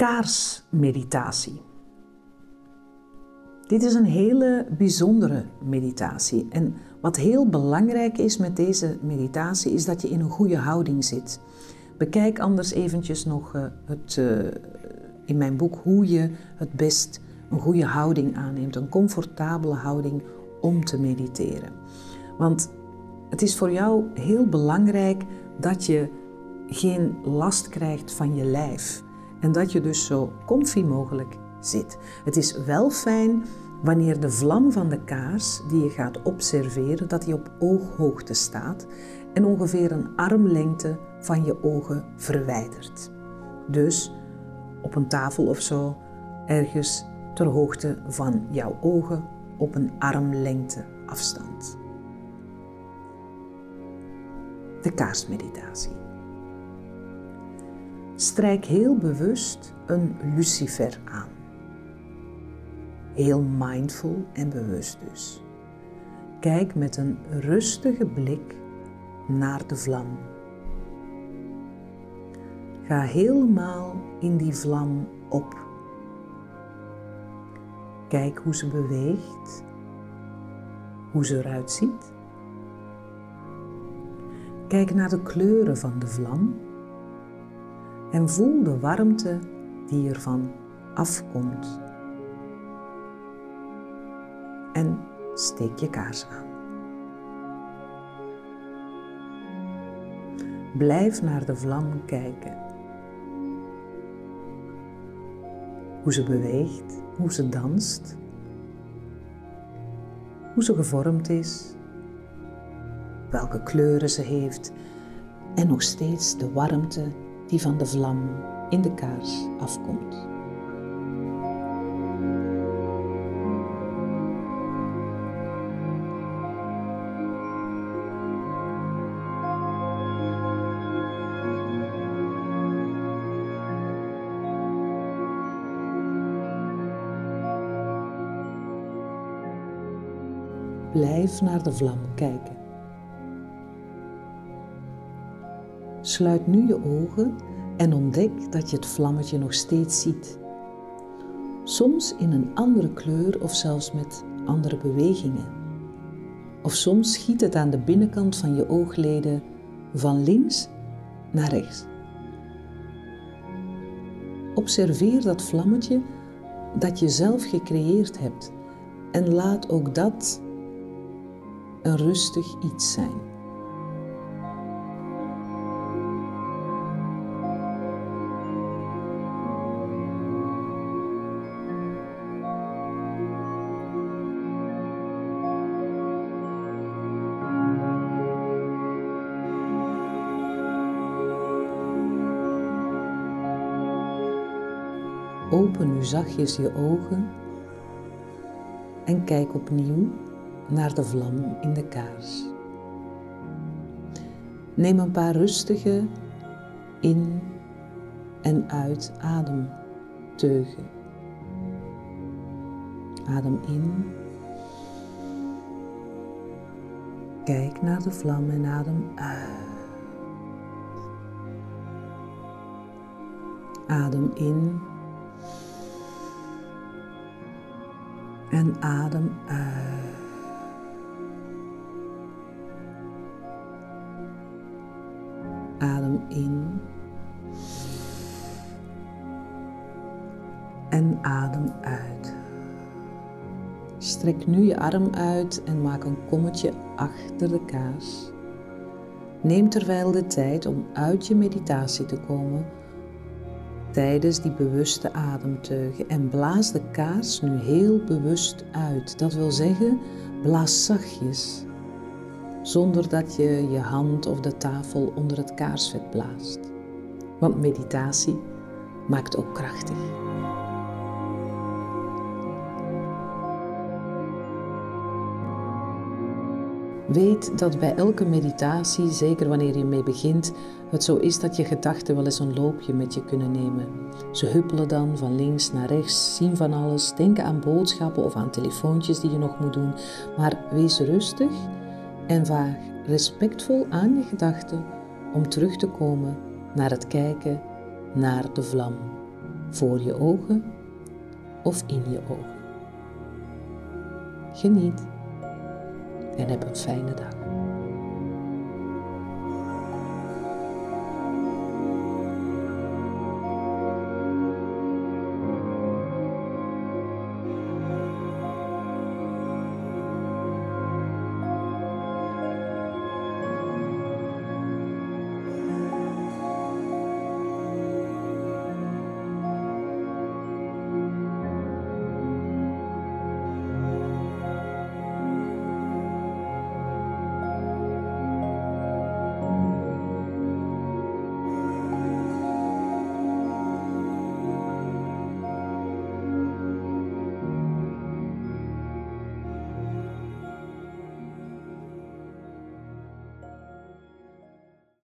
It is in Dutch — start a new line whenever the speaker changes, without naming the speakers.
kaarsmeditatie. Dit is een hele bijzondere meditatie. En wat heel belangrijk is met deze meditatie, is dat je in een goede houding zit. Bekijk anders eventjes nog uh, het, uh, in mijn boek hoe je het best een goede houding aanneemt, een comfortabele houding om te mediteren. Want het is voor jou heel belangrijk dat je geen last krijgt van je lijf en dat je dus zo comfy mogelijk zit. Het is wel fijn wanneer de vlam van de kaars die je gaat observeren, dat die op ooghoogte staat en ongeveer een armlengte van je ogen verwijderd. Dus op een tafel of zo, ergens ter hoogte van jouw ogen op een armlengte afstand. De kaarsmeditatie. Strijk heel bewust een lucifer aan. Heel mindful en bewust dus. Kijk met een rustige blik naar de vlam. Ga helemaal in die vlam op. Kijk hoe ze beweegt, hoe ze eruit ziet. Kijk naar de kleuren van de vlam en voel de warmte die ervan afkomt. En steek je kaars aan. Blijf naar de vlam kijken. Hoe ze beweegt, hoe ze danst, hoe ze gevormd is, welke kleuren ze heeft en nog steeds de warmte die van de vlam in de kaars afkomt. Blijf naar de vlam kijken. Sluit nu je ogen en ontdek dat je het vlammetje nog steeds ziet. Soms in een andere kleur of zelfs met andere bewegingen. Of soms schiet het aan de binnenkant van je oogleden van links naar rechts. Observeer dat vlammetje dat je zelf gecreëerd hebt en laat ook dat een rustig iets zijn. Open nu zachtjes je ogen en kijk opnieuw naar de vlam in de kaars. Neem een paar rustige in- en uit ademteugen. Adem in. Kijk naar de vlam en adem uit. Adem in. En adem uit. Adem in. En adem uit. Strek nu je arm uit en maak een kommetje achter de kaas. Neem terwijl de tijd om uit je meditatie te komen tijdens die bewuste ademteugen en blaas de kaas nu heel bewust uit. Dat wil zeggen, blaas zachtjes zonder dat je je hand of de tafel onder het kaarsvet blaast. Want meditatie maakt ook krachtig. Weet dat bij elke meditatie, zeker wanneer je mee begint, het zo is dat je gedachten wel eens een loopje met je kunnen nemen. Ze huppelen dan van links naar rechts, zien van alles, denken aan boodschappen of aan telefoontjes die je nog moet doen. Maar wees rustig en vaag respectvol aan je gedachten om terug te komen naar het kijken naar de vlam. voor je ogen of in je ogen. Geniet en heb een fijne dag.